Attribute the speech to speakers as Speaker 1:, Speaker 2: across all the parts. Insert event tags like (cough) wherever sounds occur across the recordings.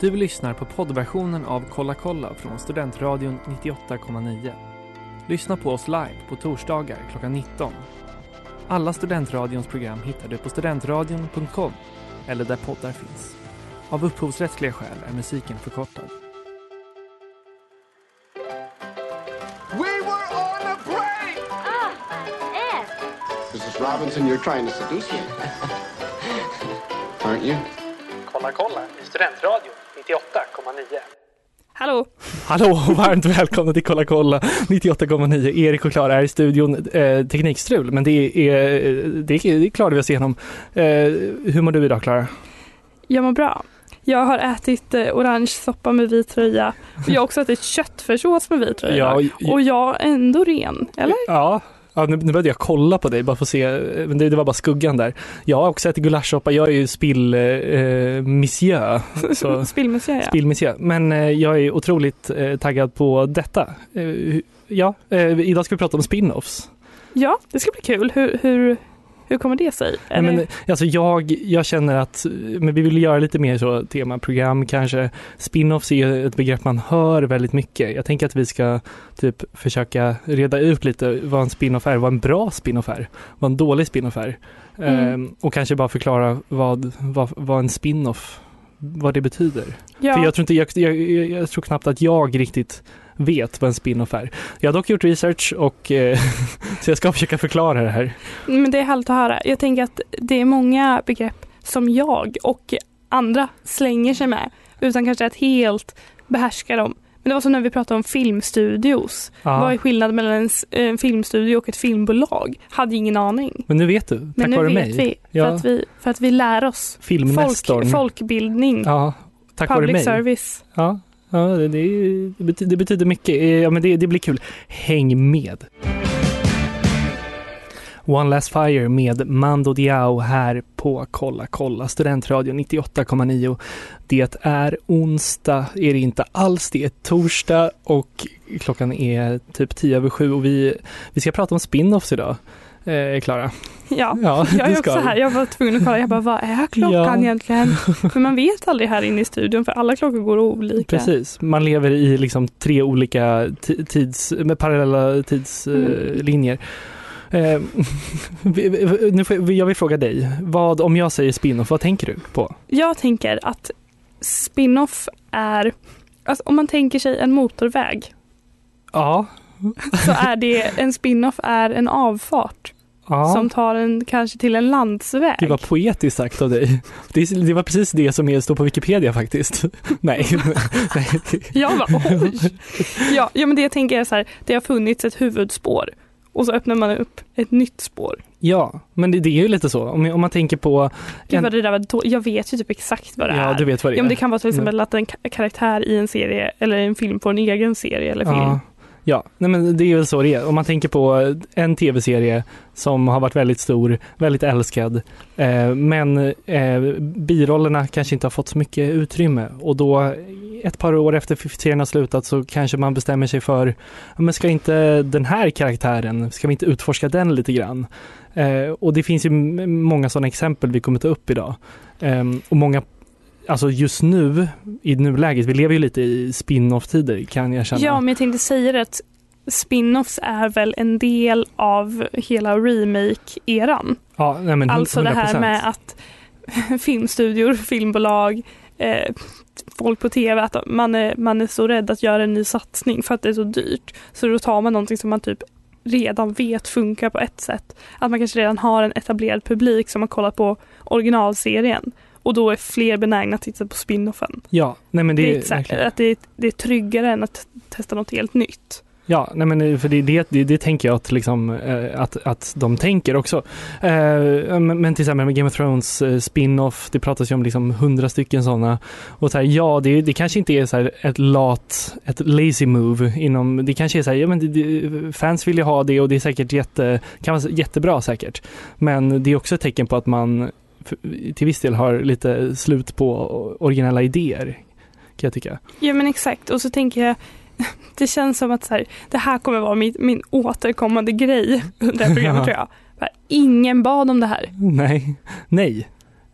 Speaker 1: Du lyssnar på poddversionen av Kolla kolla från Studentradion 98,9. Lyssna på oss live på torsdagar klockan 19. Alla Studentradions program hittar du på studentradion.com eller där poddar finns. Av upphovsrättsliga skäl är musiken förkortad.
Speaker 2: We were on a break!
Speaker 3: Ah, Ed!
Speaker 2: Mrs. Robinson, you're trying to seduce me. (laughs) Aren't you?
Speaker 1: Kolla kolla i Studentradion 98,9.
Speaker 4: Hallå!
Speaker 1: Hallå och varmt välkomna till Kolla kolla 98,9. Erik och Klara är i studion. Eh, teknikstrul, men det är, det, det klarade vi oss igenom. Eh, hur mår du idag Klara?
Speaker 4: Jag mår bra. Jag har ätit eh, orange soppa med vit tröja. Och jag har också ätit köttfärssås med vit tröja.
Speaker 1: Ja,
Speaker 4: och jag är ändå ren, eller?
Speaker 1: Ja, ja nu, nu började jag kolla på dig bara för att se, men det, det var bara skuggan där. Jag har också ätit gulaschsoppa, jag är ju spill eh, monsieur. (laughs) Så,
Speaker 4: ja.
Speaker 1: spill monsieur. Men eh, jag är otroligt eh, taggad på detta. Eh, ja, eh, idag ska vi prata om spin-offs.
Speaker 4: Ja, det ska bli kul. Hur, hur, hur kommer det sig?
Speaker 1: Nej, men, alltså jag, jag känner att men vi vill göra lite mer så temaprogram kanske. Spin-offs är ett begrepp man hör väldigt mycket. Jag tänker att vi ska typ försöka reda ut lite vad en spin-off är, vad en bra spin-off är, vad en dålig spin-off är.
Speaker 4: Mm.
Speaker 1: Ehm, och kanske bara förklara vad, vad, vad en spin-off, vad det betyder.
Speaker 4: ja.
Speaker 1: För jag tror, inte, jag, jag, jag, jag tror knappt att jag riktigt vet vad en spin-off är. Jag har dock gjort research och eh, (laughs) så jag ska försöka förklara det här.
Speaker 4: Men det är härligt att höra. Jag tänker att det är många begrepp som jag och andra slänger sig med utan kanske att helt behärska dem. Men det var som när vi pratade om filmstudios.
Speaker 1: Ja.
Speaker 4: Vad är skillnaden mellan en, en filmstudio och ett filmbolag? Hade ingen aning.
Speaker 1: Men nu vet du, tack
Speaker 4: Men nu
Speaker 1: vare
Speaker 4: vet
Speaker 1: mig.
Speaker 4: vi för,
Speaker 1: Ja.
Speaker 4: att vi för att vi lär oss. Folk, folkbildning,
Speaker 1: Ja, tack vare
Speaker 4: public
Speaker 1: mig.
Speaker 4: service.
Speaker 1: Ja, ja det, det, betyder, det betyder mycket. Eh, ja, men det, det blir kul. Häng med. One Last Fire med Mando Diao här på Kolla kolla, Studentradion 98,9. Det är onsdag, är det inte alls. Det är torsdag och klockan är typ tio över sju och vi, vi ska prata om spin-offs idag. Eh, Klara?
Speaker 4: Ja.
Speaker 1: Ja,
Speaker 4: Jag är också
Speaker 1: vi.
Speaker 4: här, jag var tvungen att kolla, jag bara vad är klockan
Speaker 1: Ja.
Speaker 4: egentligen? (laughs) För man vet aldrig här inne i studion för alla klockor går olika.
Speaker 1: Precis, man lever i liksom tre olika ti- tids, med parallella tidslinjer. Eh, (laughs) nu får jag, jag vill fråga dig, vad, om jag säger spin-off, vad tänker du på?
Speaker 4: Jag tänker att spin-off är, alltså om man tänker sig en motorväg
Speaker 1: Ja,
Speaker 4: så är det, en spin-off är en avfart
Speaker 1: ja.
Speaker 4: som tar en kanske till en landsväg.
Speaker 1: det var poetiskt sagt av dig. Det, det var precis det som står på Wikipedia faktiskt. (laughs) Nej. Nej. (laughs)
Speaker 4: Jag bara oj. Ja, ja men det jag tänker är så här, det har funnits ett huvudspår och så öppnar man upp ett nytt spår.
Speaker 1: Ja, men det, det är ju lite så. Om, om man tänker på...
Speaker 4: Gud
Speaker 1: En-
Speaker 4: vad det där var jag vet ju typ exakt vad det är.
Speaker 1: Ja, du vet vad det är.
Speaker 4: Ja, men det kan vara till exempel att en ka- karaktär i en serie eller en film får en egen serie eller film.
Speaker 1: Ja, ja. Nej, men det är väl så det är. Om man tänker på en tv-serie som har varit väldigt stor, väldigt älskad, eh, men eh, birollerna kanske inte har fått så mycket utrymme och då ett par år efter serien har slutat så kanske man bestämmer sig för, men ska inte den här karaktären, ska vi inte utforska den lite grann? Eh, och det finns ju många sådana exempel vi kommer ta upp idag. Eh, och många Alltså just nu, i nuläget, vi lever ju lite i spin-off-tider kan jag känna.
Speaker 4: Ja, men jag tänkte säga det att spin-offs är väl en del av hela remake-eran.
Speaker 1: Ja, nej men
Speaker 4: Alltså det här
Speaker 1: 100%.
Speaker 4: med att (laughs) filmstudior, filmbolag, eh, folk på tv, att man är, man är så rädd att göra en ny satsning för att det är så dyrt. Så då tar man någonting som man typ redan vet funkar på ett sätt. Att man kanske redan har en etablerad publik som har kollat på originalserien. Och då är fler benägna att titta på spin-offen.
Speaker 1: Ja, nej men det,
Speaker 4: Det,
Speaker 1: är verkligen-
Speaker 4: att det, är, det är tryggare än att testa något helt nytt.
Speaker 1: Ja, nej men för det, det, det, det tänker jag att, liksom, eh, att, att de tänker också. Eh, Men till exempel med Game of Thrones eh, spin-off, det pratas ju om liksom hundra stycken sådana. Och så här, ja, det, det kanske inte är så ett lat, ett lazy move inom, det kanske är så här, ja men det, fans vill ju ha det och det är säkert jätte, kan vara jättebra säkert. Men det är också ett tecken på att man till viss del har lite slut på originella idéer, kan jag tycka.
Speaker 4: Ja men exakt och så tänker jag (laughs) det känns som att så här, det här kommer vara min, min återkommande grej under det här programmet (laughs) tror jag. Ingen bad om det här.
Speaker 1: Nej, nej.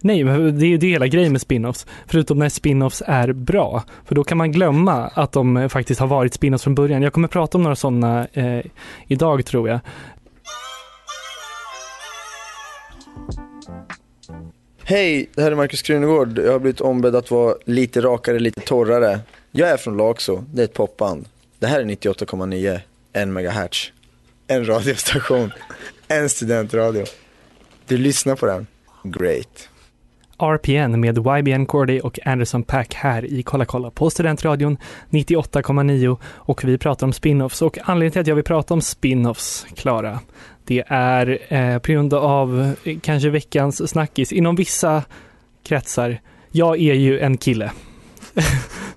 Speaker 1: Nej, det är ju det hela grejen med spin-offs. Förutom när spin-offs är bra. För då kan man glömma att de faktiskt har varit spin-offs från början. Jag kommer prata om några sådana eh, idag tror jag.
Speaker 5: Hej, det här är Markus Krunegård. Jag har blivit ombedd att vara lite rakare, lite torrare. Jag är från Laxå, det är ett popband. Det här är 98,9, en megahertz. En radiostation, en studentradio. Du lyssnar på den? Great.
Speaker 1: RPN med YBN Cordy och Anderson Pack här i Kolla kolla på Studentradion 98,9 och vi pratar om spin-offs och anledningen till att jag vill prata om spin-offs, Klara, det är eh, på grund av eh, kanske veckans snackis inom vissa kretsar. Jag är ju en kille. (laughs)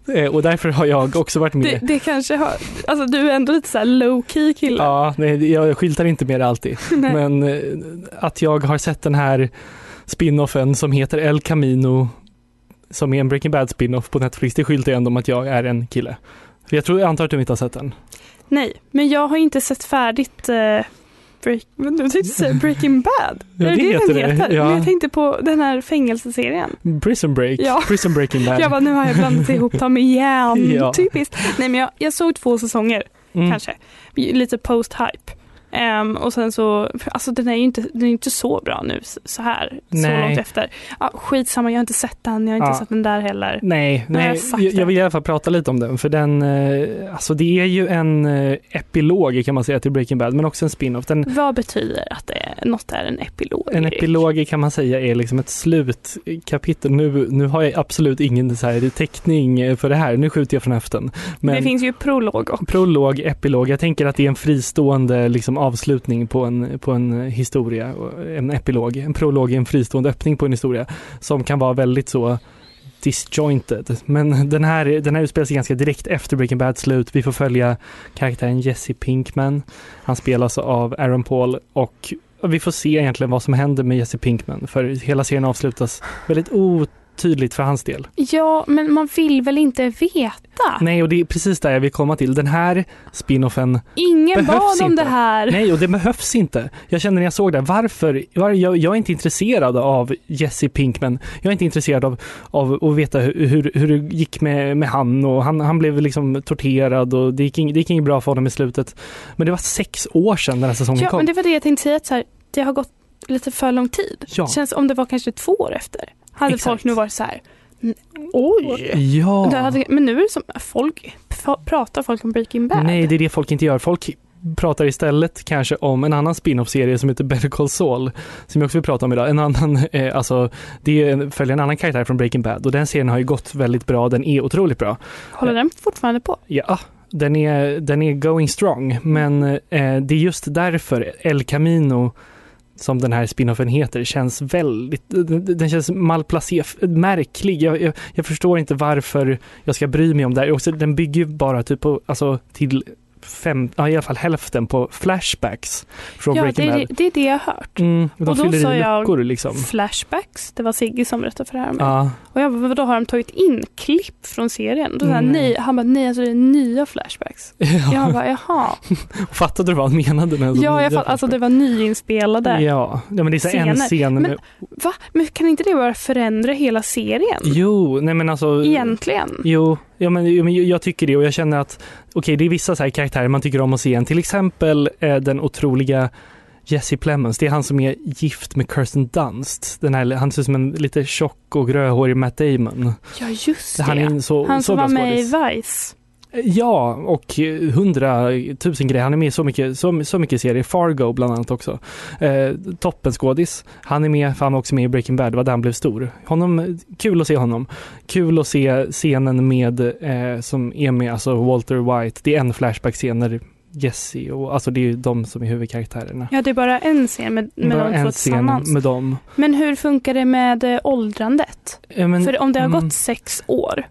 Speaker 1: Eh, och därför har jag också varit med.
Speaker 4: Det, det kanske har, alltså du är ändå lite så här low key kille.
Speaker 1: Ja, nej, jag skyltar inte med det alltid. (laughs) Men eh, att jag har sett den här spinoffen som heter El Camino som är en Breaking Bad spinoff på Netflix, det skyltar ju ändå om att jag är en kille. För jag tror, jag antar att du inte har sett den.
Speaker 4: Nej, men jag har inte sett färdigt eh, break, men du tänkte säga Breaking Bad. (laughs)
Speaker 1: Ja,
Speaker 4: är
Speaker 1: det
Speaker 4: det
Speaker 1: heter
Speaker 4: den
Speaker 1: det,
Speaker 4: heter?
Speaker 1: ja.
Speaker 4: Men jag tänkte på den här fängelseserien.
Speaker 1: Prison Break,
Speaker 4: Ja.
Speaker 1: Prison Breaking (laughs) Bad.
Speaker 4: Jag bara, nu har jag blandat ihop dem igen. (laughs)
Speaker 1: Ja.
Speaker 4: Typiskt. Nej men jag, jag såg två säsonger
Speaker 1: Mm.
Speaker 4: kanske. Lite post-hype. Ehm, och sen så, alltså den är ju inte, den är inte så bra nu så här, så
Speaker 1: Nej.
Speaker 4: långt efter. Ja, skitsamma, jag har inte sett den, jag har inte
Speaker 1: Ja.
Speaker 4: sett den där heller.
Speaker 1: Nej, nej
Speaker 4: jag
Speaker 1: jag, vill i alla fall prata lite om den för den, eh, alltså det är ju en eh, epilog kan man säga till Breaking Bad men också en spin-off. Den,
Speaker 4: Vad betyder att det något är en epilog?
Speaker 1: en epilog kan man säga är liksom ett slutkapitel. Nu, nu har jag absolut ingen så här täckning eh, för det här, nu skjuter jag från höften. Men
Speaker 4: Det finns ju prolog och
Speaker 1: prolog, epilog, jag tänker att det är en fristående liksom, avslutning på en, på en historia, en epilog. En prolog en fristående öppning på en historia som kan vara väldigt så disjointed. Men den här, den här utspelar sig ganska direkt efter Breaking Bad slut. Vi får följa karaktären Jesse Pinkman. Han spelas av Aaron Paul och vi får se egentligen vad som händer med Jesse Pinkman för hela serien avslutas väldigt otydligt för hans del.
Speaker 4: Ja, men man vill väl inte veta?
Speaker 1: Nej, och det är precis där jag vill komma till. Den här spinoffen
Speaker 4: Ingen
Speaker 1: Behövs
Speaker 4: bad om
Speaker 1: inte.
Speaker 4: det här.
Speaker 1: Nej, och det behövs inte. Jag känner när jag såg det, varför? var, jag, jag är inte intresserad av Jesse Pinkman. Jag är inte intresserad av, av att veta hur, hur, hur det gick med, med han och han, han blev liksom torterad och det gick, det gick inget bra för honom i slutet. Men det var sex år sedan den här säsongen
Speaker 4: Ja,
Speaker 1: kom.
Speaker 4: men det var det jag tänkte säga, att så här, det har gått lite för lång tid.
Speaker 1: Ja.
Speaker 4: Känns om det var kanske två år efter. Hade
Speaker 1: Exakt.
Speaker 4: folk nu varit så här, "N- oj.
Speaker 1: Ja.
Speaker 4: Hade, men nu är det som, folk, pratar folk om Breaking Bad?
Speaker 1: Nej, det är det folk inte gör. Folk pratar istället kanske om en annan spin-off-serie som heter Better Call Saul, som jag också vill prata om idag. En annan, eh, alltså, det är en- följer en annan karaktär från Breaking Bad och den serien har ju gått väldigt bra. Den är otroligt bra.
Speaker 4: Håller den fortfarande på?
Speaker 1: Ja, den är, den är going strong, men eh, det är just därför El Camino som den här spinoffen heter känns väldigt, den känns malplacerad, märklig. Jag, jag, jag förstår inte varför jag ska bry mig om det här. Också, den bygger ju bara typ på, alltså till fem, ja, i alla fall hälften på flashbacks från
Speaker 4: Ja, det
Speaker 1: Breaking
Speaker 4: är,
Speaker 1: Bad.
Speaker 4: det, det är det jag har hört.
Speaker 1: Mm, de
Speaker 4: Och då sa jag
Speaker 1: luckor liksom.
Speaker 4: Flashbacks, det var Sigge som berättade för det här mig.
Speaker 1: Ja,
Speaker 4: Och jag bara, vadå har de tagit in klipp från serien? Och då
Speaker 1: Mm.
Speaker 4: nej, han bara, nej alltså det är nya flashbacks. (laughs) Jag bara, jaha. (laughs)
Speaker 1: fattade du vad han menade? Med
Speaker 4: Ja, jag fatt, alltså det var nyinspelade.
Speaker 1: Ja, ja, men det är så en
Speaker 4: scener.
Speaker 1: scen.
Speaker 4: Men-
Speaker 1: med,
Speaker 4: Va? Men kan inte det bara förändra hela serien?
Speaker 1: jo, nej men alltså.
Speaker 4: Egentligen.
Speaker 1: Jo, ja, men, jag tycker det och jag känner att okej, det är vissa så karaktärer man tycker om att se igen. Till exempel eh, den otroliga Jesse Plemons. Det är han som är gift med Kirsten Dunst. Den här, han ser ut som en lite tjock och rödhårig Matt Damon.
Speaker 4: Ja, just det.
Speaker 1: Han är så,
Speaker 4: Han som var med i. Vice.
Speaker 1: Ja, och hundratusen grejer. Han är med i så mycket, så, så mycket serier. Fargo bland annat också. Eh, toppen skådis. Han är med, för han var också med i Breaking Bad. Det var där han blev stor. Honom, kul att se honom. Kul att se scenen med, eh, som är med, alltså Walter White. Det är en flashback-scen när Jesse och, alltså det är ju de som är huvudkaraktärerna.
Speaker 4: Ja, det är bara en scen med, med
Speaker 1: Bara
Speaker 4: de två tillsammans.
Speaker 1: med dem.
Speaker 4: Men hur funkar det med eh, åldrandet?
Speaker 1: Eh, men-
Speaker 4: För om det har
Speaker 1: mm.
Speaker 4: gått sex år.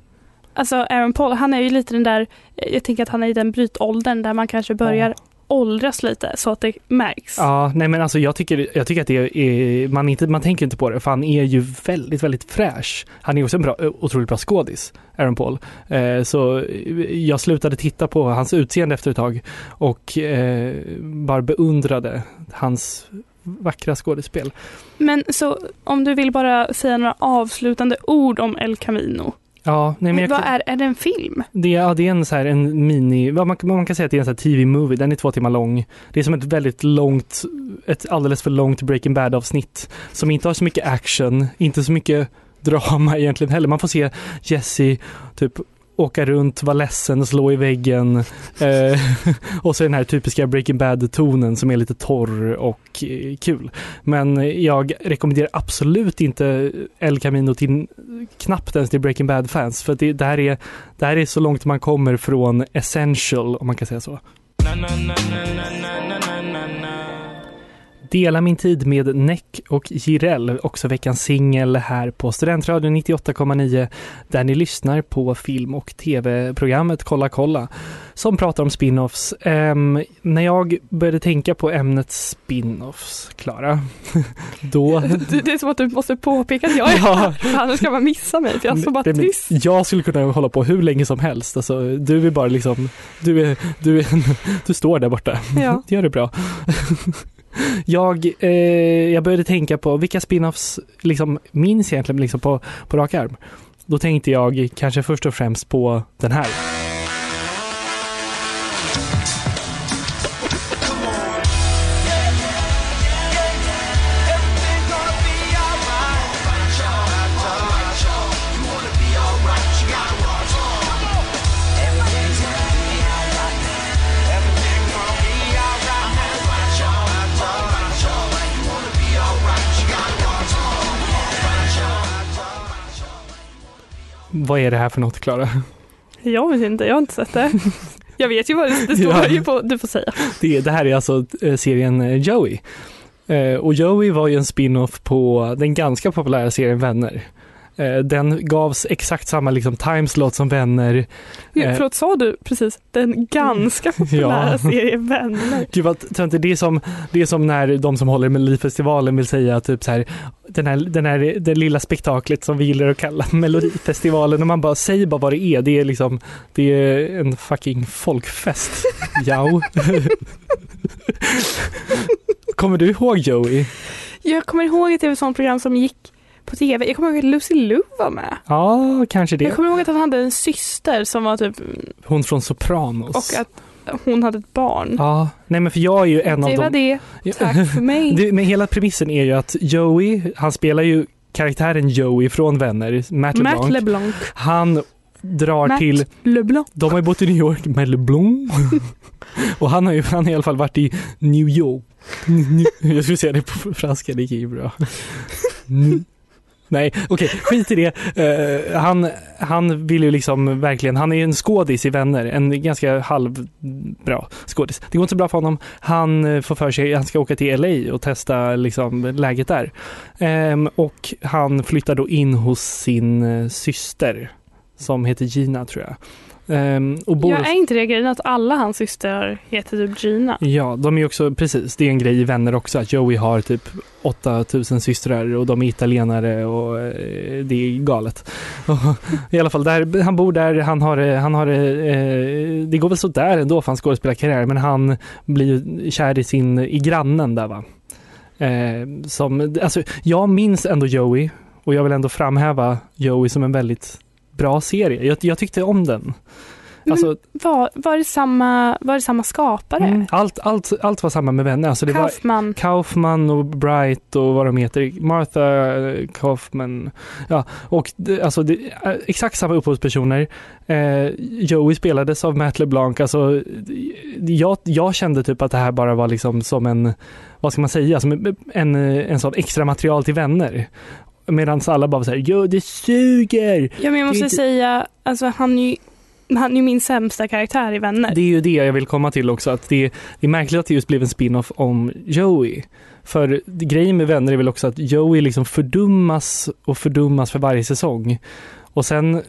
Speaker 4: Alltså Aaron Paul, han är ju lite den där, jag tänker att han är i den brytåldern där man kanske börjar åldras lite så att det märks.
Speaker 1: Ja, nej men alltså jag tycker, jag tycker att det är, man, inte, man tänker inte på det för han är ju väldigt, väldigt fräsch. Han är också en bra, otroligt bra skådis, Aaron Paul. Eh, så jag slutade titta på hans utseende efter ett tag och eh, bara beundrade hans vackra skådespel.
Speaker 4: Men så om du vill bara säga några avslutande ord om El Camino.
Speaker 1: Ja, nej, men jag,
Speaker 4: Vad är, är det en film?
Speaker 1: det, ja, det är en, så här, en mini, man, man kan säga att det är en så här TV-movie, den är två timmar lång. Det är som ett väldigt långt, ett alldeles för långt Breaking Bad-avsnitt som inte har så mycket action, inte så mycket drama (laughs) egentligen heller. Man får se Jesse typ åka runt, vara ledsen, slå i väggen. (laughs) Eh, (laughs) och så den här typiska Breaking Bad-tonen som är lite torr och eh, kul. Men jag rekommenderar absolut inte El Camino till knappt ens till Breaking Bad-fans. För det, det, här är, det här är så långt man kommer från essential, om man kan säga så. Dela min tid med Neck och Jireel, också veckans singel här på Studentradion 98,9 där ni lyssnar på film och tv-programmet Kolla kolla som pratar om spin-offs. Ehm, när jag började tänka på ämnet spin-offs, Klara, (laughs) då... (laughs)
Speaker 4: Det det är som att du måste påpeka att jag är (laughs)
Speaker 1: Ja.
Speaker 4: annars ska man missa mig för jag står bara tyst.
Speaker 1: Jag skulle kunna hålla på hur länge som helst. Alltså, du är bara liksom, du, är, du, är, du står där borta.
Speaker 4: Ja.
Speaker 1: Gör det bra. Jag, eh, jag började tänka på vilka spin-offs liksom, minns jag egentligen liksom på, på rak arm. Då tänkte jag kanske först och främst på den här. Vad är det här för något, Klara?
Speaker 4: Jag vet inte, jag har inte sett det. (laughs) Jag vet ju vad det, det står
Speaker 1: Ja.
Speaker 4: ju på, du får säga.
Speaker 1: Det, det här är alltså eh, serien eh, Joey. Eh, och Joey var ju en spin-off på den ganska populära serien Vänner. Eh, den gavs exakt samma liksom, timeslot som Vänner. Eh.
Speaker 4: Förlåt, sa du precis den ganska (laughs) populära
Speaker 1: Ja.
Speaker 4: serien Vänner?
Speaker 1: Gud vad töntigt. det är som, det är som när de som håller i Melodifestivalen vill säga typ så här, den här, den här, det lilla spektaklet som vi gillar att kalla (laughs) Melodifestivalen och man bara säger bara vad det är. Det är liksom, det är en fucking folkfest. (laughs) Ja. Kommer du ihåg Joey?
Speaker 4: Jag kommer ihåg ett tv-program som gick på tv. Jag kommer ihåg att Lucy Liu var med.
Speaker 1: Ja, kanske det.
Speaker 4: Jag kommer ihåg att han hade en syster som var typ,
Speaker 1: Hon från Sopranos.
Speaker 4: och att hon hade ett barn.
Speaker 1: Ja, nej men för jag är ju en
Speaker 4: det
Speaker 1: av
Speaker 4: var
Speaker 1: dem.
Speaker 4: det. Tack för (laughs) mig.
Speaker 1: Det, men hela premissen är ju att Joey, han spelar ju karaktären Joey från Vänner, Matt LeBlanc.
Speaker 4: Matt LeBlanc.
Speaker 1: Han drar
Speaker 4: Matt
Speaker 1: till,
Speaker 4: LeBlanc.
Speaker 1: de har ju bott i New York med LeBlanc. (laughs) och han har ju han har i alla fall varit i New York. (laughs) Jag skulle säga det på franska, det gick ju bra. Nej, okej, skit i det. Uh, han, han vill ju liksom verkligen, han är ju en skådis i Vänner, en ganska halvbra skådis. Det går inte så bra för honom. Han eh, får för sig, han ska åka till LA och testa liksom läget där. Um, och han flyttar då in hos sin eh, syster som heter Gina tror jag. Ehm, och bor
Speaker 4: Jag är inte det grejen att alla hans systrar heter typ Gina?
Speaker 1: Ja, de är också, precis, det är en grej i Vänner också att Joey har typ 8000 systrar och de är italienare och eh, det är galet. (laughs) I alla fall, där, han bor där, han har, han har eh, det går väl sådär ändå för hans skådespelarkarriär, men han blir kär i sin, i grannen där va. Eh, som, alltså, jag minns ändå Joey och jag vill ändå framhäva Joey som en väldigt bra serie. Jag, jag tyckte om den. Alltså,
Speaker 4: Var, var, det samma, var det samma skapare?
Speaker 1: mm, allt, allt, allt var samma med vänner. Alltså, det var,
Speaker 4: Kaufman.
Speaker 1: Kaufman och Bright och vad de heter. Martha eh, Kaufman. Ja, och det, alltså det, är exakt samma upphovspersoner. Eh, Joey spelades av Matt LeBlanc. Alltså, jag, jag kände typ att det här bara var liksom som en, vad ska man säga, som en, en, en sån extra material till vänner. Medan alla bara här, jo det suger!
Speaker 4: Ja, men jag måste
Speaker 1: är inte-
Speaker 4: säga, alltså han är ju han är ju min sämsta karaktär i Vänner.
Speaker 1: Det är ju det jag vill komma till också, att det, det är märkligt att det just blev en spin-off om Joey. För grejen med vänner är väl också att Joey liksom fördummas och fördummas för varje säsong. Och sen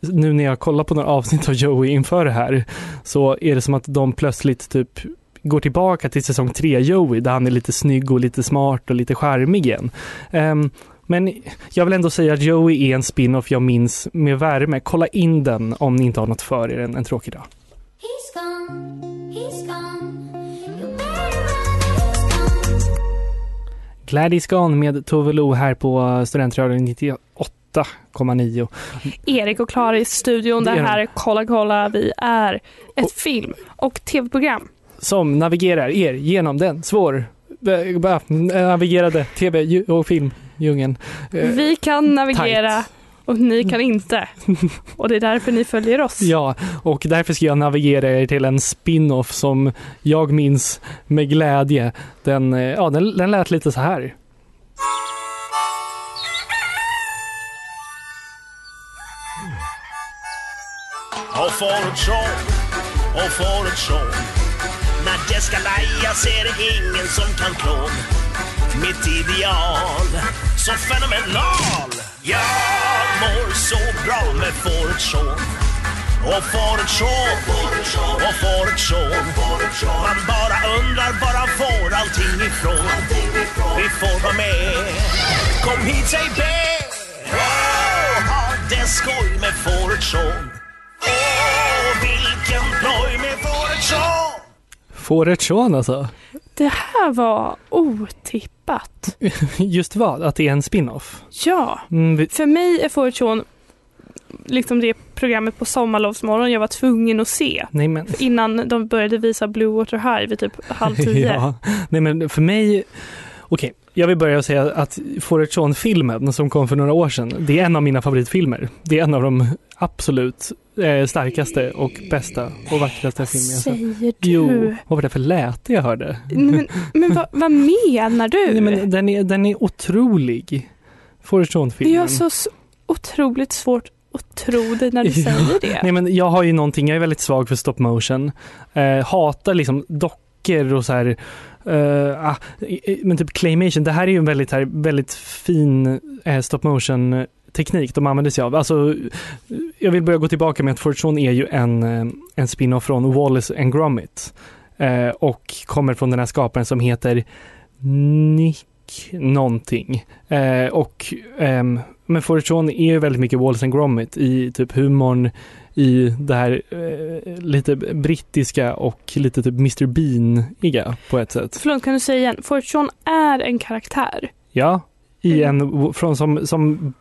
Speaker 1: nu när jag kollar på några avsnitt av Joey inför det här så är det som att de plötsligt typ går tillbaka till säsong tre Joey där han är lite snygg och lite smart och lite charmig igen. Ehm, men jag vill ändå säga att Joey är en spin-off jag minns med värme. Kolla in den om ni inte har något för er en, en tråkig dag.
Speaker 3: He's gone, he's gone.
Speaker 1: Gladys Gone med Tove Lo här på Studentradion 98,9.
Speaker 4: Erik och Klara i studion.
Speaker 1: Det
Speaker 4: Det
Speaker 1: är de.
Speaker 4: här är Kolla kolla. Vi är ett
Speaker 1: Och-
Speaker 4: film och tv-program.
Speaker 1: Som navigerar er genom den svår navigerade tv och filmdjungeln. Eh,
Speaker 4: Vi kan navigera
Speaker 1: tight.
Speaker 4: och ni kan inte. Och det är därför ni följer oss. (laughs)
Speaker 1: Ja, och därför ska jag navigera er till en spin-off som jag minns med glädje. Den, eh, ja, den, den lät lite så här.
Speaker 6: Och får ett tjong, och får ett tjong När det ska lejas är det ingen som kan klå mitt ideal, så fenomenal. Jag mår så bra med får ett och får ett och får ett Man bara undrar var han får allting ifrån. Vi får vara med. Kom hit säg B. Åh, ha det skoj med får ett tjong Åh, vilken ploj med fåret så!
Speaker 1: Fåret Sean alltså.
Speaker 4: Det här var otippat. (laughs)
Speaker 1: Just vad? Att det är en spin-off?
Speaker 4: Ja,
Speaker 1: Mm, vi,
Speaker 4: för mig är Sean liksom det programmet på sommarlovsmorgon jag var tvungen att se.
Speaker 1: nej men...
Speaker 4: Innan de började visa Blue Water High vid typ halv (laughs) tio.
Speaker 1: ja, nej men för mig... Okej, jag vill börja säga att Fåret Sean-filmen som kom för några år sedan, det är en av mina favoritfilmer. Det är en av de absolut eh, starkaste och bästa och vackraste filmer jag sett.
Speaker 4: Säger du?
Speaker 1: Jo, vad var det för läte jag hörde?
Speaker 4: Men, men vad, vad menar du?
Speaker 1: Nej, men den, är, den är otrolig. Forrest
Speaker 4: det
Speaker 1: Gump-filmen.
Speaker 4: är så otroligt svårt att tro dig när du (laughs)
Speaker 1: Ja.
Speaker 4: säger det.
Speaker 1: Nej men jag har ju någonting, jag är väldigt svag för stop motion. Eh, hatar liksom dockor och så här. eh, ah, men typ claymation, det här är ju en väldigt, här, väldigt fin eh, stop motion teknik de använder sig av. Alltså, jag vill börja gå tillbaka med att Fortune är ju en, eh, en spin-off från Wallace and Gromit. Eh, och kommer från den här skaparen som heter Nick någonting. Eh, och ehm, men Fortune är ju väldigt mycket Wallace and Gromit i typ humorn, i det här eh, lite brittiska och lite typ Mr Bean-iga på ett sätt.
Speaker 4: Förlåt, kan du säga igen? Fortune är en karaktär.
Speaker 1: Ja, i
Speaker 4: Mm.
Speaker 1: en, från som, som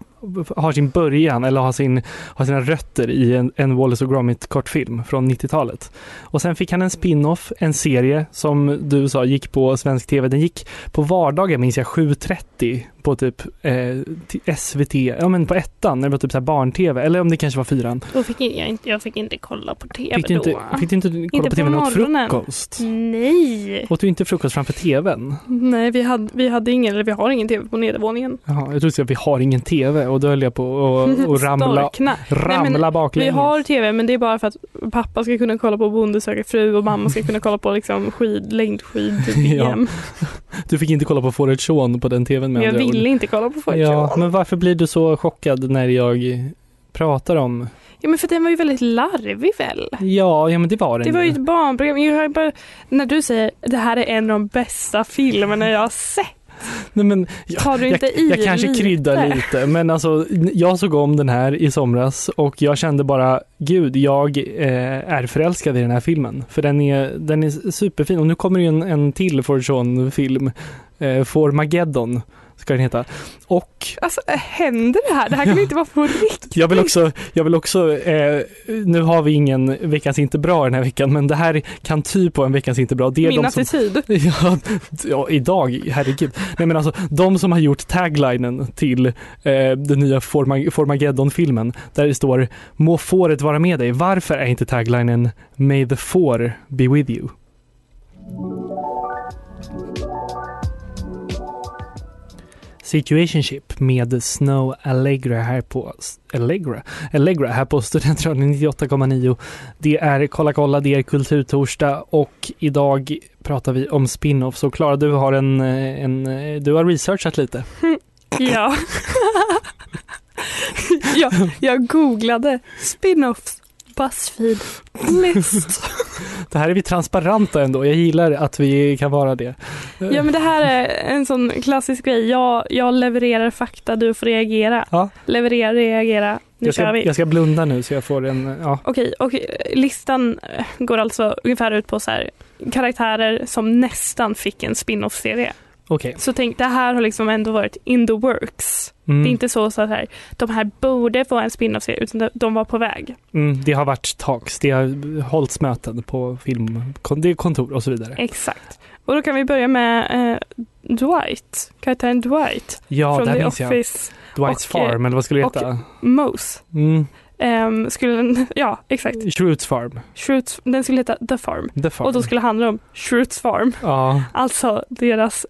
Speaker 1: har sin början eller har, sin, har sina rötter i en, en Wallace och Gromit kortfilm från 90-talet. Och sen fick han en spin-off, en serie som du sa gick på svensk tv. Den gick på vardagar minns jag 7.30 på typ eh, SVT, ja men på ettan när det var typ så barn-tv eller om det kanske var fyran.
Speaker 4: Då fick jag, inte, jag fick inte kolla på tv
Speaker 1: Fick du inte,
Speaker 4: då.
Speaker 1: fick du inte kolla
Speaker 4: Inte
Speaker 1: på tv
Speaker 4: på
Speaker 1: något
Speaker 4: morgonen.
Speaker 1: frukost?
Speaker 4: Nej.
Speaker 1: Åt du inte frukost framför tvn?
Speaker 4: Nej, vi hade, vi hade ingen, eller vi har ingen tv på nedervåningen.
Speaker 1: Jaha, jag trodde att vi har ingen tv och då höll jag på att och (laughs) ramla, ramla
Speaker 4: Nej, men Vi
Speaker 1: baklänges.
Speaker 4: har tv men det är bara för att pappa ska kunna kolla på Bonde söker fru och mamma ska kunna kolla på liksom skid, längdskid-VM. (laughs)
Speaker 1: Du fick inte kolla på Forrest Sean på den tvn med
Speaker 4: jag
Speaker 1: andra.
Speaker 4: Ville inte kolla på Fortune.
Speaker 1: Ja, men varför blir du så chockad när jag pratar om...
Speaker 4: ja men för den var ju väldigt larvig väl?
Speaker 1: Ja, ja men det var den
Speaker 4: Det var ju ett barnprogram. Jag bara, när du säger det här är en av de bästa filmerna jag har sett.
Speaker 1: Nej, men, ja,
Speaker 4: Tar du inte
Speaker 1: jag,
Speaker 4: i
Speaker 1: jag kanske
Speaker 4: lite?
Speaker 1: kryddar lite, men alltså jag såg om den här i somras och jag kände bara, gud, jag eh, är förälskad i den här filmen. För den är, den är superfin och nu kommer ju en, en till Forrest Sean-film, eh, Formageddon ska den heta. Och
Speaker 4: Alltså händer det här? Det här kan inte vara på riktigt.
Speaker 1: Jag vill också, jag vill också eh, nu har vi ingen veckans inte bra den här veckan, men det här kan typ på en veckans inte bra. Det är
Speaker 4: Min
Speaker 1: de som,
Speaker 4: attityd. (laughs)
Speaker 1: ja, ja, idag, herregud. Nej men alltså, de som har gjort taglinen till eh, den nya Forma- Formageddon-filmen, där det står Må fåret vara med dig. Varför är inte taglinen May the four be with you? Situationship med Snow Allegra här på Allegra, Allegra här på Studentradion 98,9. Det är Kolla kolla, det är Kulturtorsdag och idag pratar vi om spin-off. Så Klara, du har en, eh, en, eh, du har researchat lite. (laughs)
Speaker 4: Ja. (laughs) jag, jag googlade spin-offs Buzzfeed list.
Speaker 1: Det här är vi transparenta ändå. Jag gillar att vi kan vara det.
Speaker 4: Ja men det här är en sån klassisk grej. Jag, jag levererar fakta, du får reagera.
Speaker 1: Ja.
Speaker 4: Leverera, reagera. Nu
Speaker 1: jag, ska,
Speaker 4: vi.
Speaker 1: jag ska blunda nu så jag får en, ja.
Speaker 4: Okej, och listan går alltså ungefär ut på så här karaktärer som nästan fick en spin-off-serie.
Speaker 1: Okej.
Speaker 4: Så tänk, det här har liksom ändå varit in the works.
Speaker 1: Mm.
Speaker 4: Det är inte så, så här, de här borde få en spin-off-serie, utan de, var på väg.
Speaker 1: Mm, det har varit talks, det har hållits möten på filmkontor och så vidare.
Speaker 4: Exakt. Och då kan vi börja med eh, Dwight, karaktären Dwight
Speaker 1: Ja,
Speaker 4: från The
Speaker 1: minns jag.
Speaker 4: Office.
Speaker 1: Dwights
Speaker 4: och,
Speaker 1: Farm, eller vad skulle det
Speaker 4: och-
Speaker 1: heta?
Speaker 4: Mose.
Speaker 1: Mm.
Speaker 4: Ehm, skulle den, (laughs) ja, exakt.
Speaker 1: Shroots Farm.
Speaker 4: Shroots, den skulle heta The Farm.
Speaker 1: The Farm.
Speaker 4: Och då skulle det handla om Shroots Farm.
Speaker 1: Ja,
Speaker 4: Alltså deras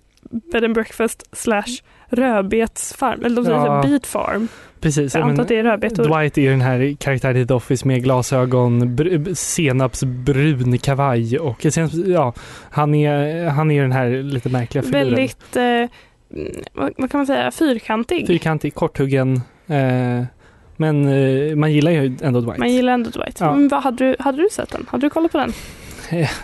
Speaker 4: bed and breakfast slash rödbetsfarm. Eller de säger
Speaker 1: Ja.
Speaker 4: beet farm.
Speaker 1: precis.
Speaker 4: Jag antar att det är rödbetor.
Speaker 1: Dwight är den här karaktären i The Office med glasögon, br- senapsbrun kavaj och sen, ja, han är, han är den här lite märkliga figuren.
Speaker 4: Väldigt, eh, mm, vad, vad kan man säga, fyrkantig.
Speaker 1: Fyrkantig, korthuggen. Eh, men eh, man gillar ju ändå Dwight.
Speaker 4: Man gillar ändå Dwight.
Speaker 1: Ja.
Speaker 4: Men vad, hade, du, hade du sett den? Hade du kollat på den?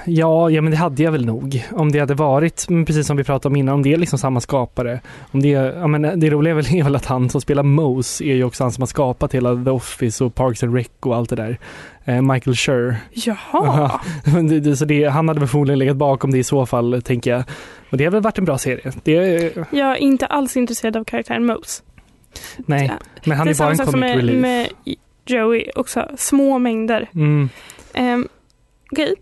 Speaker 1: Ja, ja, men det hade jag väl nog. Om det hade varit, precis som vi pratade om innan, om det är liksom samma skapare. Om det, ja, men det roliga är väl, (laughs) är att han som spelar Mose är ju också han som har skapat hela The Office och Parks and Rec och allt det där. Eh, Michael Schur.
Speaker 4: Jaha. (laughs)
Speaker 1: Det, det, så det, han hade väl förmodligen legat bakom det i så fall, tänker jag. Och det har väl varit en bra serie. Det,
Speaker 4: Jag är inte alls intresserad av karaktären Mose.
Speaker 1: nej, men han
Speaker 4: det
Speaker 1: är, bara en
Speaker 4: samma sak som
Speaker 1: comic
Speaker 4: med,
Speaker 1: relief.
Speaker 4: med Joey också. Små mängder.
Speaker 1: Mm.
Speaker 4: Um, Okej,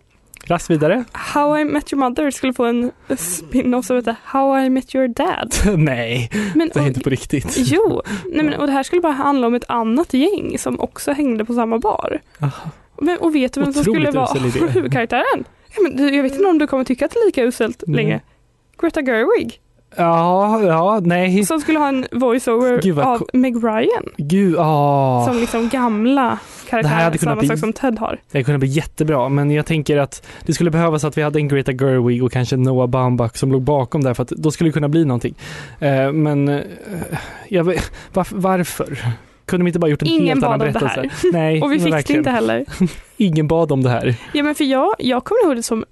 Speaker 1: Raskt vidare.
Speaker 4: How I Met Your Mother skulle få en spin-off som heter How I Met Your Dad. (laughs)
Speaker 1: nej,
Speaker 4: Men,
Speaker 1: det är
Speaker 4: och,
Speaker 1: inte på riktigt.
Speaker 4: Jo, nej men, och det här skulle bara handla om ett annat gäng som också hängde på samma bar.
Speaker 1: Aha.
Speaker 4: Men, och vet du vem som skulle vara (laughs) huvudkaraktären? Ja, men, jag vet inte om du kommer tycka att det är lika uselt
Speaker 1: Nej.
Speaker 4: längre. Greta Gerwig,
Speaker 1: Ja, ja, nej.
Speaker 4: som skulle ha en voiceover av Meg Ryan.
Speaker 1: Gud, ah.
Speaker 4: Som liksom gamla
Speaker 1: Hade kunnat
Speaker 4: samma
Speaker 1: bli-
Speaker 4: sak som Ted har.
Speaker 1: Det kunde bli jättebra, men jag tänker att det skulle behövas att vi hade en Greta Gerwig och kanske Noah Baumbach som låg bakom där för att då skulle det kunna bli någonting. Eh, men eh, jag varför, varför? Kunde de inte bara gjort en
Speaker 4: Ingen
Speaker 1: helt annan
Speaker 4: bad om det
Speaker 1: berättelse?
Speaker 4: här. (laughs)
Speaker 1: Nej, (laughs)
Speaker 4: Och vi fick
Speaker 1: verkligen.
Speaker 4: det inte heller. (laughs)
Speaker 1: Ingen bad om det här.
Speaker 4: Ja men för jag, jag kommer ihåg det som,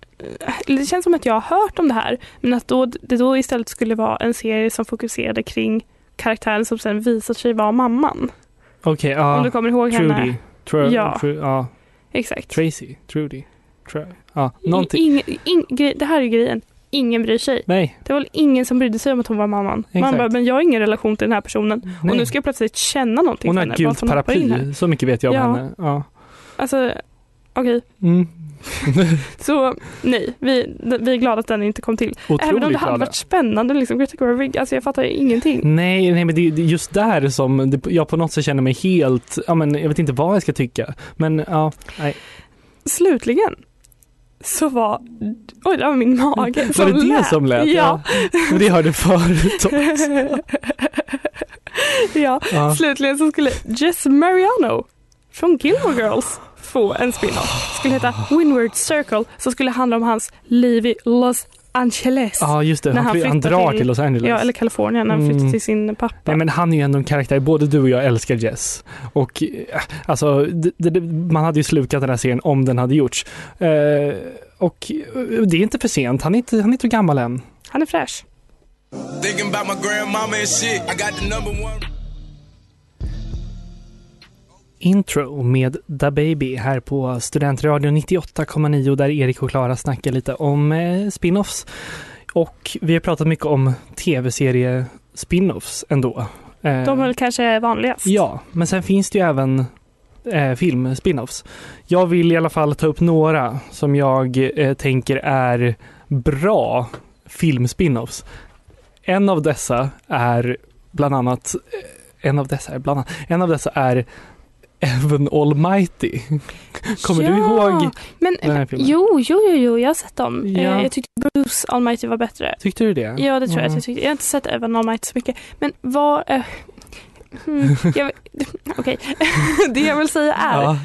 Speaker 4: eller det känns som att jag har hört om det här, men att då, det då istället skulle vara en serie som fokuserade kring karaktären som sen visar sig vara mamman.
Speaker 1: Okej, ja.
Speaker 4: Om du kommer ihåg henne.
Speaker 1: Tru,
Speaker 4: Ja.
Speaker 1: Tru, ja.
Speaker 4: Exakt.
Speaker 1: Tracy. Trudy. Tru, ja, någonting.
Speaker 4: Ing, ing, grej- det här är grejen. Ingen bryr sig.
Speaker 1: Nej,
Speaker 4: Det var väl ingen som brydde sig om att hon var mamman. Man
Speaker 1: Exakt.
Speaker 4: bara, men jag har ingen relation till den här personen.
Speaker 1: nej.
Speaker 4: Och nu ska jag plötsligt känna någonting
Speaker 1: Hon
Speaker 4: för
Speaker 1: har
Speaker 4: henne.
Speaker 1: ett gult
Speaker 4: Varför hoppar in här?
Speaker 1: paraply, så mycket vet jag om
Speaker 4: Ja.
Speaker 1: henne. Ja.
Speaker 4: Alltså, okej.
Speaker 1: Mm. (laughs)
Speaker 4: Så nej, vi, vi är glada att den inte kom till. Även om
Speaker 1: Otroligt
Speaker 4: det hade
Speaker 1: glada.
Speaker 4: varit spännande, liksom Greta Gerwig, alltså jag fattar ingenting.
Speaker 1: Nej, nej men det är just där som det, jag på något sätt känner mig helt, ja men jag vet inte vad jag ska tycka. Men ja, nej.
Speaker 4: Slutligen så var, oj det var min mage
Speaker 1: Var
Speaker 4: som
Speaker 1: det det
Speaker 4: lät.
Speaker 1: som lät?
Speaker 4: Ja.
Speaker 1: Men det hörde förut också. (laughs)
Speaker 4: ja,
Speaker 1: Ja.
Speaker 4: slutligen så skulle Jess Mariano från Gilmore Girls få en spin-off. Skulle heta Windward Circle, som skulle handla om hans liv i Los Angeles.
Speaker 1: Ja just det,
Speaker 4: När
Speaker 1: han,
Speaker 4: han
Speaker 1: han drar
Speaker 4: till-
Speaker 1: till Los Angeles.
Speaker 4: Ja, eller Kalifornien när han flyttar
Speaker 1: Mm.
Speaker 4: till sin pappa.
Speaker 1: Nej men han är ju ändå en karaktär, både du och jag älskar Jess. Och eh, alltså, det, det, man hade ju slukat den här serien om den hade gjorts. Eh, och eh, det är inte för sent, han är inte, han är inte så gammal än.
Speaker 4: Han är fräsch.
Speaker 1: Intro med Da Baby här på Studentradion 98,9 där Erik och Klara snackar lite om eh, spin-offs. Och vi har pratat mycket om tv-serie spin-offs ändå. Eh,
Speaker 4: De är väl kanske vanligast.
Speaker 1: Ja, men sen finns det ju även eh, film-spin-offs. Jag vill i alla fall ta upp några som jag eh, tänker är bra film-spin-offs. En av dessa är bland annat eh, en av dessa är bland annat, en av dessa är Evan Almighty. Kommer du
Speaker 4: Ja,
Speaker 1: ihåg
Speaker 4: Men,
Speaker 1: den här filmen?
Speaker 4: jo, jo, jo, jo, jag har sett dem.
Speaker 1: Ja.
Speaker 4: Eh, Jag tyckte Bruce Almighty var bättre.
Speaker 1: Tyckte du det?
Speaker 4: Ja, det tror jag att
Speaker 1: Mm.
Speaker 4: jag tyckte. Jag har inte sett Evan Almighty så mycket. Men vad... Eh, hmm, jag, (laughs) (laughs) Okej, (laughs) det jag vill säga är,
Speaker 1: Ja,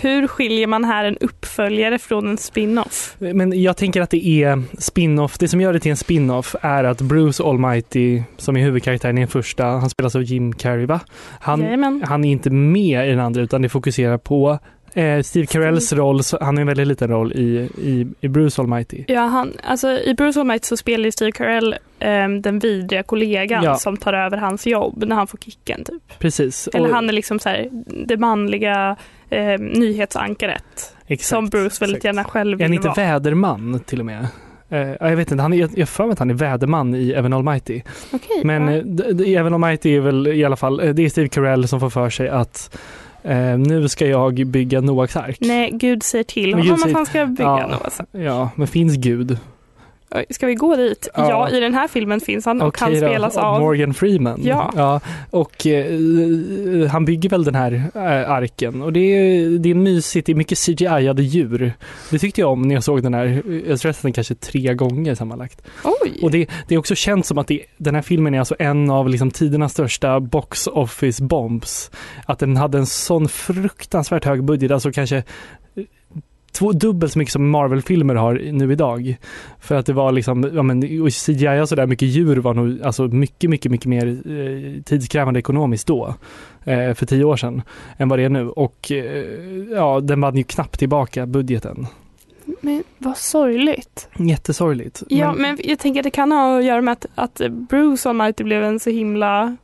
Speaker 4: hur skiljer man här en uppföljare från en spin-off?
Speaker 1: men jag tänker att det är spin-off. Det som gör det till en spin-off är att Bruce Almighty, som är huvudkaraktären i den första, han spelas av Jim Carrey va? Han,
Speaker 4: Jajamän.
Speaker 1: han är inte med i den andra utan det fokuserar på eh, Steve Carells roll, han har en väldigt liten roll i, i, i Bruce Almighty.
Speaker 4: Ja, han, alltså, I Bruce Almighty så spelar Steve Carell ehm, den vidriga kollegan
Speaker 1: Ja.
Speaker 4: som tar över hans jobb när han får kicken. Typ.
Speaker 1: Precis.
Speaker 4: Eller
Speaker 1: Och-
Speaker 4: han är liksom så här, det manliga ehm, nyhetsankaret
Speaker 1: exakt,
Speaker 4: som Bruce väldigt
Speaker 1: exakt.
Speaker 4: gärna själv
Speaker 1: Är han
Speaker 4: vill
Speaker 1: inte
Speaker 4: vara.
Speaker 1: väderman till och med? Eh, ja, jag vet inte, han är, jag för mig att han är väderman i Evan Almighty.
Speaker 4: Okej.
Speaker 1: Men
Speaker 4: ja.
Speaker 1: eh, Evan Almighty är väl i alla fall, eh, det är Steve Carell som får för sig att eh, nu ska jag bygga Noaks ark.
Speaker 4: Nej, Gud säger till honom att han ska bygga
Speaker 1: Ja.
Speaker 4: något.
Speaker 1: Ja, men finns Gud?
Speaker 4: Ska vi gå dit?
Speaker 1: Ja.
Speaker 4: Ja, i den här filmen finns han och
Speaker 1: Okej
Speaker 4: han spelas av...
Speaker 1: Morgan Freeman.
Speaker 4: Ja.
Speaker 1: och eh, han bygger väl den här eh, arken och det är, det är mysigt, det är mycket CGI-ade djur. Det tyckte jag om när jag såg den här, jag tror att den kanske tre gånger sammanlagt.
Speaker 4: Oj!
Speaker 1: Och det, det är också känt som att det, den här filmen är alltså en av liksom tidernas största box office bombs. Att den hade en sån fruktansvärt hög budget, alltså kanske två, dubbelt så mycket som Marvel-filmer har nu idag. För att det var liksom, ja men och CGI och sådär mycket djur var nog alltså mycket, mycket, mycket mer eh, tidskrävande ekonomiskt då. Eh, för tio år sedan. Än vad det är nu. Och eh, ja, den vann ju knappt tillbaka budgeten.
Speaker 4: Men vad sorgligt.
Speaker 1: Jättesorgligt.
Speaker 4: Ja, men jag tänker att det kan ha att göra med att, att Bruce Almighty blev en så himla...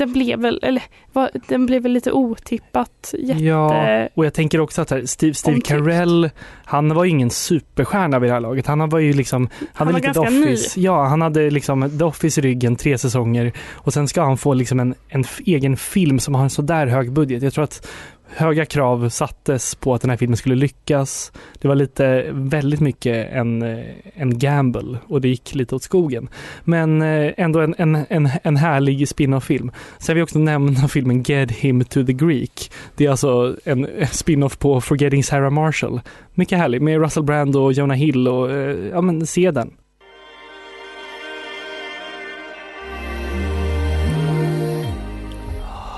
Speaker 4: Den blev väl, eller vad, den blev väl lite otippat jätte...
Speaker 1: Ja, och jag tänker också att här, Steve, Steve
Speaker 4: omtyckt.
Speaker 1: Carell, han var ju ingen superstjärna vid det här laget. Han var ju liksom, han hade
Speaker 4: var
Speaker 1: lite The
Speaker 4: ganska ny.
Speaker 1: Office. Ja, han hade liksom The Office i ryggen, tre säsonger. Och sen ska han få liksom en, en egen film som har en sådär hög budget. Jag tror att höga krav sattes på att den här filmen skulle lyckas. Det var lite, väldigt mycket en, en gamble och det gick lite åt skogen. Men eh, ändå en, en, en, en härlig spin-off-film. Sen vill jag också nämna (laughs) filmen Get Him to the Greek. Det är alltså en spin-off på Forgetting Sarah Marshall. Mycket härlig med Russell Brand och Jonah Hill och eh, ja men se den.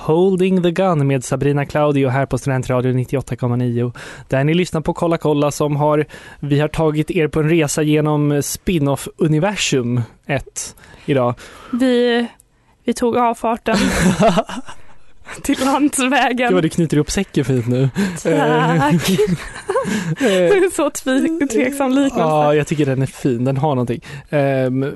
Speaker 1: Holding the Gun med Sabrina Claudio här på Studentradion 98,9. Där ni lyssnar på Kolla kolla som har, vi har tagit er på en resa genom spin-off-universum 1 idag.
Speaker 4: Vi, vi tog avfarten (laughs) till
Speaker 1: Gud
Speaker 4: landsvägen.
Speaker 1: vad du knyter ihop säcken fint nu.
Speaker 4: Tack!
Speaker 1: Eh, (laughs)
Speaker 4: så tve, tveksam liknelse.
Speaker 1: Ja, jag tycker den är fin. Den har någonting. Ehm,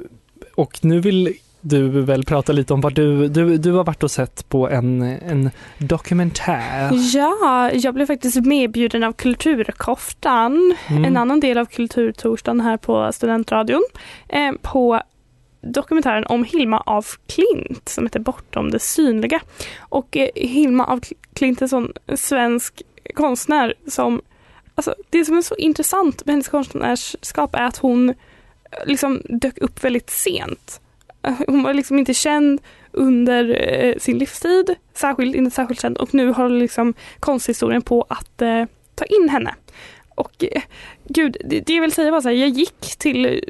Speaker 1: och nu vill du väl prata lite om vad du, du, du har varit och sett på en, en dokumentär.
Speaker 4: Ja, jag blev faktiskt medbjuden av Kulturkoftan,
Speaker 1: Mm.
Speaker 4: en annan del av Kulturtorsdagen här på Studentradion, eh, på dokumentären om Hilma af Klint som heter Bortom det synliga. Och eh, Hilma af Klint är en sån svensk konstnär som, alltså det som är så intressant med hennes konstnärskap är att hon eh, liksom dök upp väldigt sent. Eh, (laughs) Hon var liksom inte känd under eh, sin livstid, särskilt, inte särskilt känd och nu har liksom konsthistorien på att eh, ta in henne. Och eh, gud, det, det jag vill säga var så här, jag gick till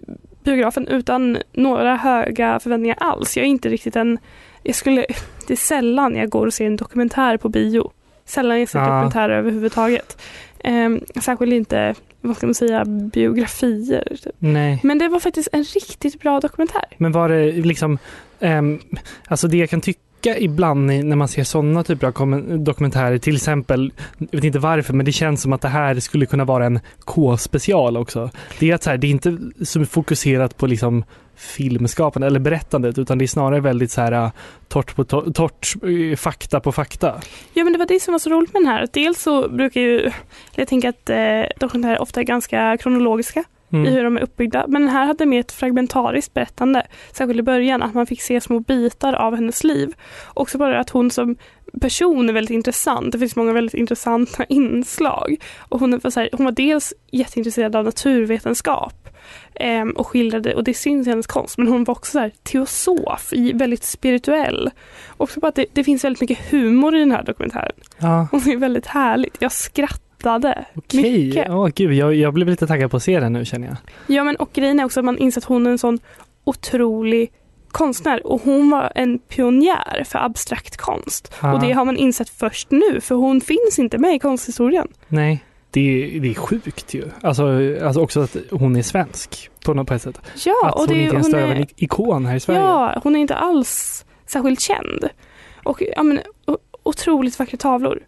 Speaker 4: biografen utan några höga förväntningar alls. Jag är inte riktigt en, jag skulle, det är sällan jag går och ser en dokumentär på bio. Sällan jag ser
Speaker 1: Ja.
Speaker 4: dokumentärer överhuvudtaget. Um, särskilt inte, vad ska man säga, biografier. Typ.
Speaker 1: Nej,
Speaker 4: Men det var faktiskt en riktigt bra dokumentär.
Speaker 1: men var det liksom, ehm, alltså det jag kan tycka ibland när man ser sådana typer av dokumentärer, till exempel, jag vet inte varför, men det känns som att det här skulle kunna vara en K-special också. Det är att så här, det är inte så fokuserat på liksom filmskapande eller berättandet utan det är snarare väldigt så här äh, torrt på torrt, eh, fakta på fakta.
Speaker 4: Ja men det var det som var så roligt med den här. Dels så brukar ju, jag tänker att eh, dokumentärer ofta är ganska kronologiska i
Speaker 1: Mm.
Speaker 4: hur de är uppbyggda. Men den här hade mer ett fragmentariskt berättande. Särskilt i början, att man fick se små bitar av hennes liv. Också bara att hon som person är väldigt intressant. Det finns många väldigt intressanta (laughs) inslag. Och hon, var så här, hon var dels jätteintresserad av naturvetenskap ehm, och skildrade, och det syns i hennes konst, men hon var också så här, teosof, i- väldigt spirituell. Också bara att det, det finns väldigt mycket humor i den här dokumentären.
Speaker 1: Ja,
Speaker 4: det är väldigt härligt. Jag skrattade
Speaker 1: okej.
Speaker 4: mycket.
Speaker 1: Åh, gud, jag, jag blev lite taggad på att se den nu känner jag.
Speaker 4: Ja men och grejen är också att man inser att hon är en sån otrolig konstnär och hon var en pionjär för abstrakt konst.
Speaker 1: Ja.
Speaker 4: Och det har man insett först nu för hon finns inte med i konsthistorien.
Speaker 1: Nej, det är, det är sjukt ju. Alltså, alltså också att hon är svensk på något sätt.
Speaker 4: Ja,
Speaker 1: att
Speaker 4: och
Speaker 1: hon
Speaker 4: det,
Speaker 1: inte ens
Speaker 4: hon
Speaker 1: är en ikon här i Sverige.
Speaker 4: ja, hon är inte alls särskilt känd. Och ja, men, otroligt vackra tavlor.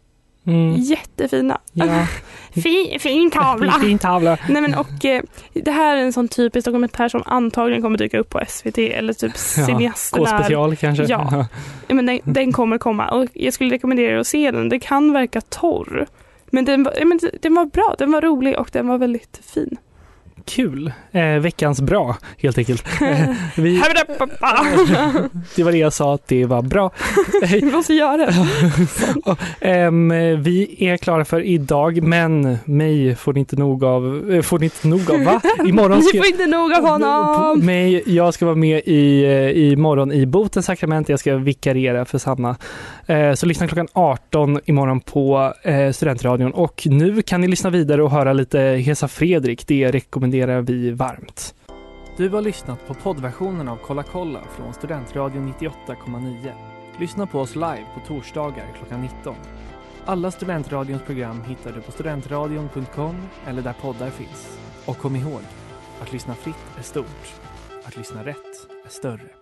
Speaker 1: Mm.
Speaker 4: Jättefina.
Speaker 1: Ja. (laughs)
Speaker 4: Fin, fin tavla.
Speaker 1: Fin, tavla.
Speaker 4: Nej men och eh, det här är en sån typisk dokumentär som antagligen kommer dyka upp på SVT eller typ (laughs)
Speaker 1: Ja,
Speaker 4: cineasten är-
Speaker 1: K-special kanske.
Speaker 4: Ja. Ja, men den, den kommer komma och jag skulle rekommendera er att se den. Det kan verka torr. Men den var, ja, men den var bra, den var rolig och den var väldigt fin.
Speaker 1: Kul. Eh, veckans bra, helt enkelt. (laughs) Eh, vi, (laughs) det var det jag sa, att det var bra. (laughs)
Speaker 4: Vi måste göra det.
Speaker 1: Ehm, vi är klara för idag, men mig får ni inte nog av. eh, Får ni inte nog av, va? Imorgon
Speaker 4: Ni
Speaker 1: ska
Speaker 4: får inte nog av honom.
Speaker 1: mig, jag ska vara med i, eh, i morgon i Botens sakrament. Jag ska vikariera för Sanna. Eh, Så lyssna klockan 18 imorgon på eh, Studentradion. Och nu kan ni lyssna vidare och höra lite Hesa Fredrik. Det rekommenderar vi varmt. Du har lyssnat på poddversionen av Kolla kolla från Studentradion 98,9. Lyssna på oss live på torsdagar klockan 19. Alla Studentradions program hittar du på studentradion.com eller där poddar finns. Och kom ihåg, att lyssna fritt är stort. Att lyssna rätt är större.